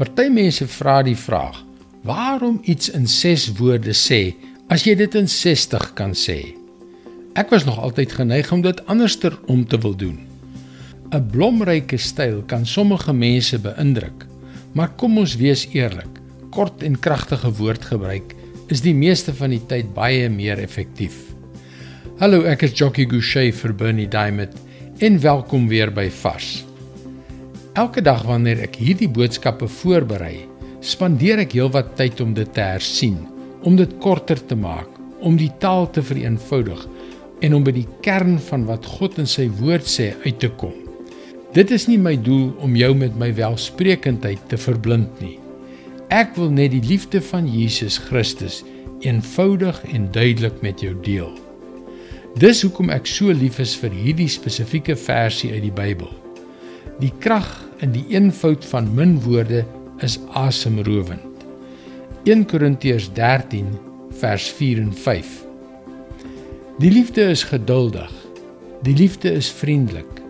Party mense vra die vraag: "Waarom iets in 6 woorde sê as jy dit in 60 kan sê?" Ek was nog altyd geneig om dit anderster om te wil doen. 'n Blomryke styl kan sommige mense beïndruk, maar kom ons wees eerlik. Kort en kragtige woordgebruik is die meeste van die tyd baie meer effektief. Hallo, ek is Jockey Gouchee vir Bernie Diamond en welkom weer by Vars. Elke dag wanneer ek hierdie boodskappe voorberei, spandeer ek heelwat tyd om dit te hersien, om dit korter te maak, om die taal te vereenvoudig en om by die kern van wat God in sy woord sê uit te kom. Dit is nie my doel om jou met my welsprekendheid te verblind nie. Ek wil net die liefde van Jesus Christus eenvoudig en duidelik met jou deel. Dis hoekom ek so lief is vir hierdie spesifieke versie uit die Bybel. Die krag in die eenvoud van min woorde is asemrowend. 1 Korintiërs 13 vers 4 en 5. Die liefde is geduldig. Die liefde is vriendelik.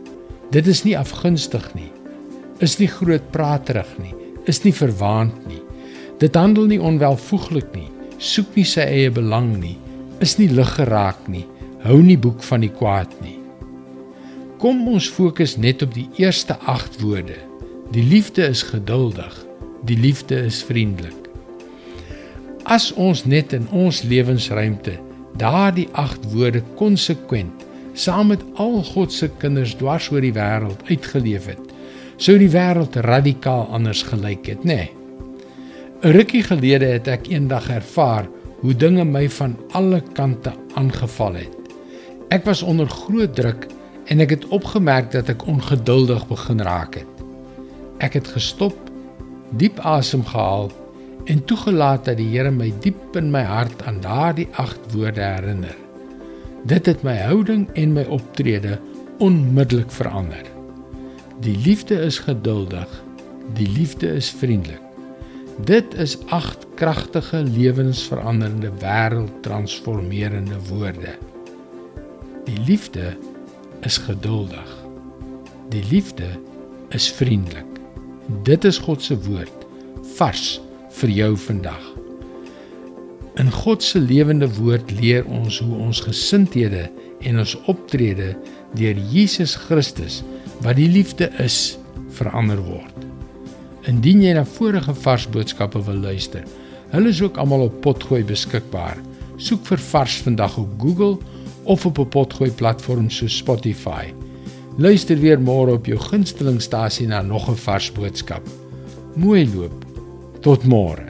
Dit is nie afgunstig nie. Is nie groot praterig nie. Is nie verwaand nie. Dit handel nie onwelvoeglik nie. Soek nie sy eie belang nie. Is nie lig geraak nie. Hou nie boek van die kwaad nie. Kom ons fokus net op die eerste 8 woorde. Die liefde is geduldig. Die liefde is vriendelik. As ons net in ons lewensruimte daardie 8 woorde konsekwent saam met al God se kinders dwars oor die wêreld uitgeleef het, sou die wêreld radikaal anders gelyk het, nê? Nee. 'n Rukkie gelede het ek eendag ervaar hoe dinge my van alle kante aangeval het. Ek was onder groot druk en ek het opgemerk dat ek ongeduldig begin raak het. Ek het gestop, diep asem gehaal en toegelaat dat die Here my diep in my hart aan daardie 8 woorde herinner. Dit het my houding en my optrede onmiddellik verander. Die liefde is geduldig, die liefde is vriendelik. Dit is agt kragtige lewensveranderende wêreldtransformerende woorde. Die liefde is geduldig. Die liefde is vriendelik. Dit is God se woord vars vir jou vandag. In God se lewende woord leer ons hoe ons gesindhede en ons optrede deur Jesus Christus wat die liefde is verander word. Indien jy na vorige vars boodskappe wil luister, hulle is ook almal op Potgooi beskikbaar. Soek vir vars vandag op Google of op 'n potgooi platform so Spotify. Luister weer môre op jou gunstelingstasie na nog 'n vars boodskap. Mooi loop. Tot môre.